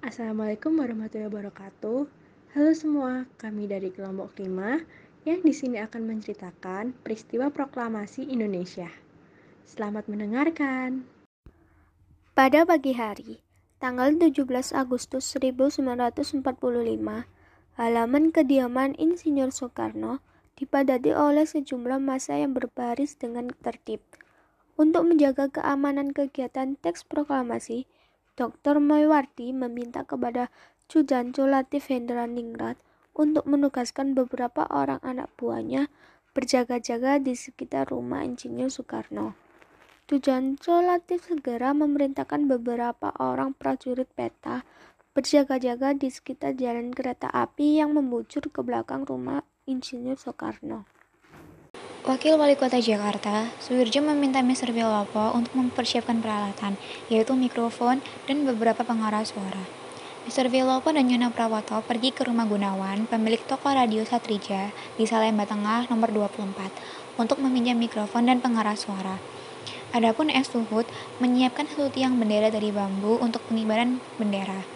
Assalamualaikum warahmatullahi wabarakatuh. Halo semua, kami dari kelompok 5 yang di sini akan menceritakan peristiwa proklamasi Indonesia. Selamat mendengarkan. Pada pagi hari, tanggal 17 Agustus 1945, halaman kediaman Insinyur Soekarno dipadati oleh sejumlah massa yang berbaris dengan tertib. Untuk menjaga keamanan kegiatan teks proklamasi, Dr. Moywardi meminta kepada Cujanco Latif Hendra Ningrat untuk menugaskan beberapa orang anak buahnya berjaga-jaga di sekitar rumah Insinyur Soekarno. Cujanco Latif segera memerintahkan beberapa orang prajurit peta berjaga-jaga di sekitar jalan kereta api yang membujur ke belakang rumah Insinyur Soekarno. Wakil Wali Kota Jakarta, Suwirjo meminta Mr. Wilopo untuk mempersiapkan peralatan, yaitu mikrofon dan beberapa pengarah suara. Mr. Wilopo dan Yona Prawoto pergi ke rumah Gunawan, pemilik toko radio Satrija di Salemba Tengah nomor 24, untuk meminjam mikrofon dan pengarah suara. Adapun Es Luhut menyiapkan satu tiang bendera dari bambu untuk pengibaran bendera.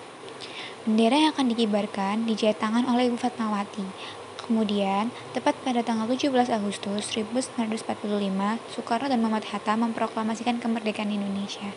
Bendera yang akan dikibarkan dijahit tangan oleh Ibu Fatmawati, Kemudian, tepat pada tanggal 17 Agustus 1945, Soekarno dan Muhammad Hatta memproklamasikan kemerdekaan Indonesia.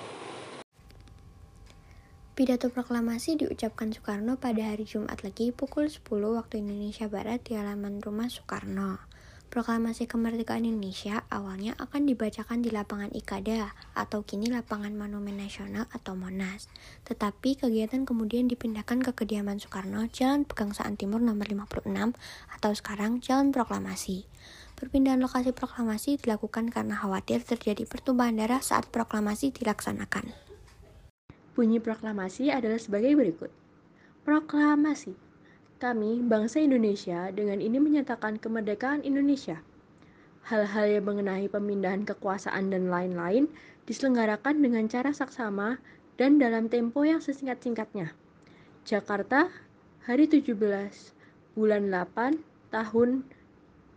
Pidato proklamasi diucapkan Soekarno pada hari Jumat Legi pukul 10 waktu Indonesia Barat di halaman rumah Soekarno. Proklamasi kemerdekaan Indonesia awalnya akan dibacakan di lapangan Ikada atau kini lapangan Monumen Nasional atau Monas. Tetapi kegiatan kemudian dipindahkan ke kediaman Soekarno, Jalan Pegangsaan Timur nomor 56 atau sekarang Jalan Proklamasi. Perpindahan lokasi proklamasi dilakukan karena khawatir terjadi pertumpahan darah saat proklamasi dilaksanakan. Bunyi proklamasi adalah sebagai berikut. Proklamasi kami, bangsa Indonesia, dengan ini menyatakan kemerdekaan Indonesia. Hal-hal yang mengenai pemindahan kekuasaan dan lain-lain diselenggarakan dengan cara saksama dan dalam tempo yang sesingkat-singkatnya. Jakarta, hari 17, bulan 8, tahun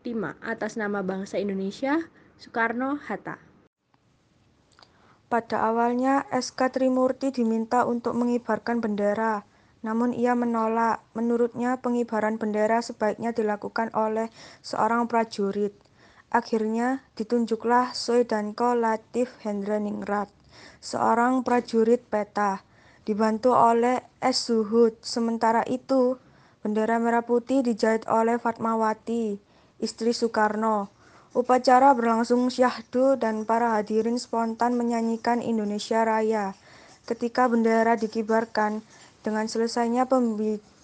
5, atas nama bangsa Indonesia, Soekarno-Hatta. Pada awalnya, SK Trimurti diminta untuk mengibarkan bendera, namun ia menolak. Menurutnya pengibaran bendera sebaiknya dilakukan oleh seorang prajurit. Akhirnya ditunjuklah Soedanko Latif Hendraningrat, seorang prajurit peta, dibantu oleh S. Zuhud. Sementara itu, bendera merah putih dijahit oleh Fatmawati, istri Soekarno. Upacara berlangsung syahdu dan para hadirin spontan menyanyikan Indonesia Raya. Ketika bendera dikibarkan, dengan selesainya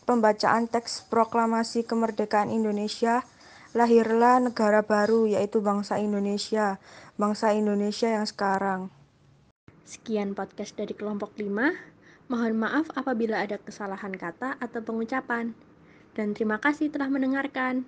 pembacaan teks proklamasi kemerdekaan Indonesia, lahirlah negara baru yaitu bangsa Indonesia, bangsa Indonesia yang sekarang. Sekian podcast dari kelompok 5. Mohon maaf apabila ada kesalahan kata atau pengucapan. Dan terima kasih telah mendengarkan.